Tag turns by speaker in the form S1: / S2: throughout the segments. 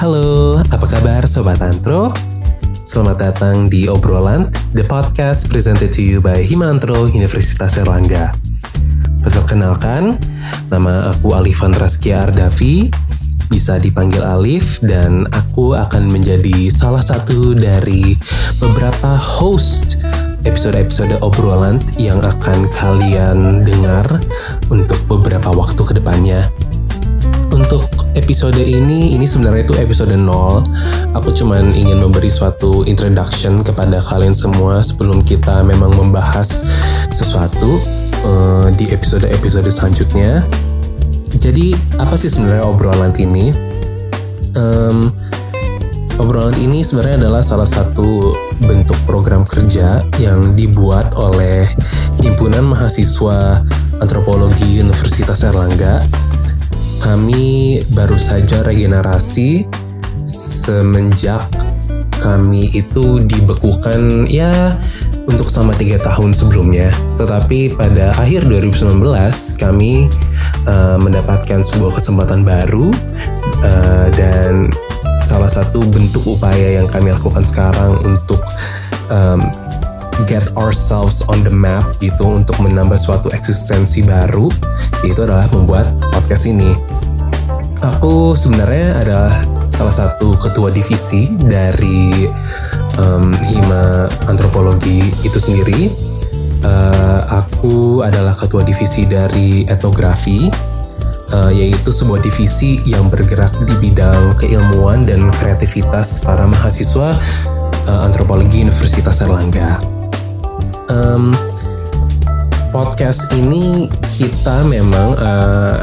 S1: Halo, apa kabar Sobat Antro? Selamat datang di Obrolan, the podcast presented to you by Himantro Universitas Erlangga. Perkenalkan, nama aku Alifan Raskia Ardavi, bisa dipanggil Alif dan aku akan menjadi salah satu dari beberapa host episode-episode obrolan yang akan kalian dengar untuk beberapa waktu ke depannya. Untuk episode ini, ini sebenarnya itu episode 0. Aku cuman ingin memberi suatu introduction kepada kalian semua sebelum kita memang membahas sesuatu uh, di episode-episode selanjutnya. Jadi, apa sih sebenarnya obrolan ini? Um, obrolan ini sebenarnya adalah salah satu bentuk program kerja yang dibuat oleh Himpunan Mahasiswa Antropologi Universitas Erlangga. Kami baru saja regenerasi semenjak kami itu dibekukan ya untuk selama tiga tahun sebelumnya. Tetapi pada akhir 2019 kami uh, mendapatkan sebuah kesempatan baru uh, dan salah satu bentuk upaya yang kami lakukan sekarang untuk um, get ourselves on the map gitu untuk menambah suatu eksistensi baru itu adalah membuat podcast ini. Aku sebenarnya adalah salah satu ketua divisi dari um, Hima Antropologi itu sendiri. Uh, aku adalah ketua divisi dari etnografi uh, yaitu sebuah divisi yang bergerak di bidang keilmuan dan kreativitas para mahasiswa uh, antropologi Universitas Erlangga. Um, podcast ini kita memang uh,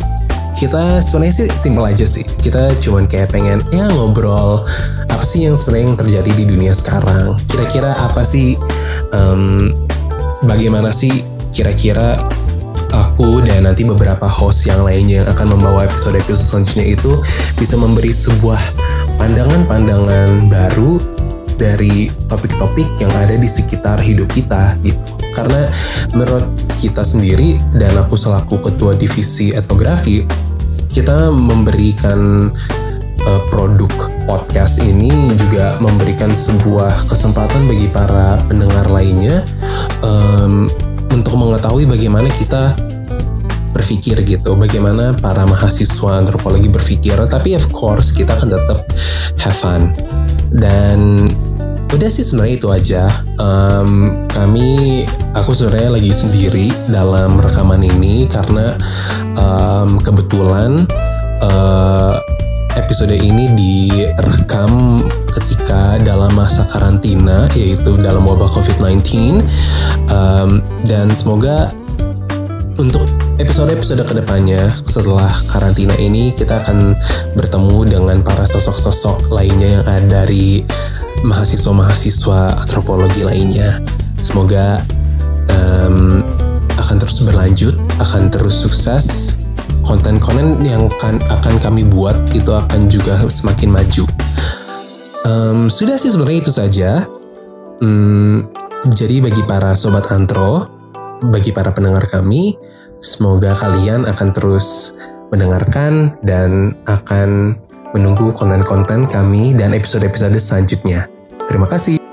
S1: kita sebenarnya sih simpel aja sih. Kita cuman kayak pengen ya ngobrol apa sih yang sebenarnya yang terjadi di dunia sekarang. Kira-kira apa sih um, bagaimana sih kira-kira aku dan nanti beberapa host yang lainnya yang akan membawa episode-episode selanjutnya itu bisa memberi sebuah pandangan-pandangan baru dari topik-topik yang ada di sekitar hidup kita gitu. Karena menurut kita sendiri dan aku selaku ketua divisi etnografi, kita memberikan uh, produk podcast ini juga memberikan sebuah kesempatan bagi para pendengar lainnya um, untuk mengetahui bagaimana kita berpikir gitu, bagaimana para mahasiswa antropologi berpikir. Tapi of course kita akan tetap have fun. Dan udah sih sebenarnya itu aja. Um, kami, aku sebenarnya lagi sendiri dalam rekaman ini karena um, kebetulan uh, episode ini direkam ketika dalam masa karantina yaitu dalam wabah COVID-19 um, dan semoga untuk episode-episode ke depannya setelah karantina ini kita akan bertemu dengan para sosok-sosok lainnya yang ada dari mahasiswa-mahasiswa antropologi lainnya. Semoga um, akan terus berlanjut, akan terus sukses. Konten-konten yang akan, akan kami buat itu akan juga semakin maju. Um, sudah sih sebenarnya itu saja. Um, jadi bagi para sobat antro, bagi para pendengar kami, semoga kalian akan terus mendengarkan dan akan menunggu konten-konten kami dan episode-episode selanjutnya. Terima kasih.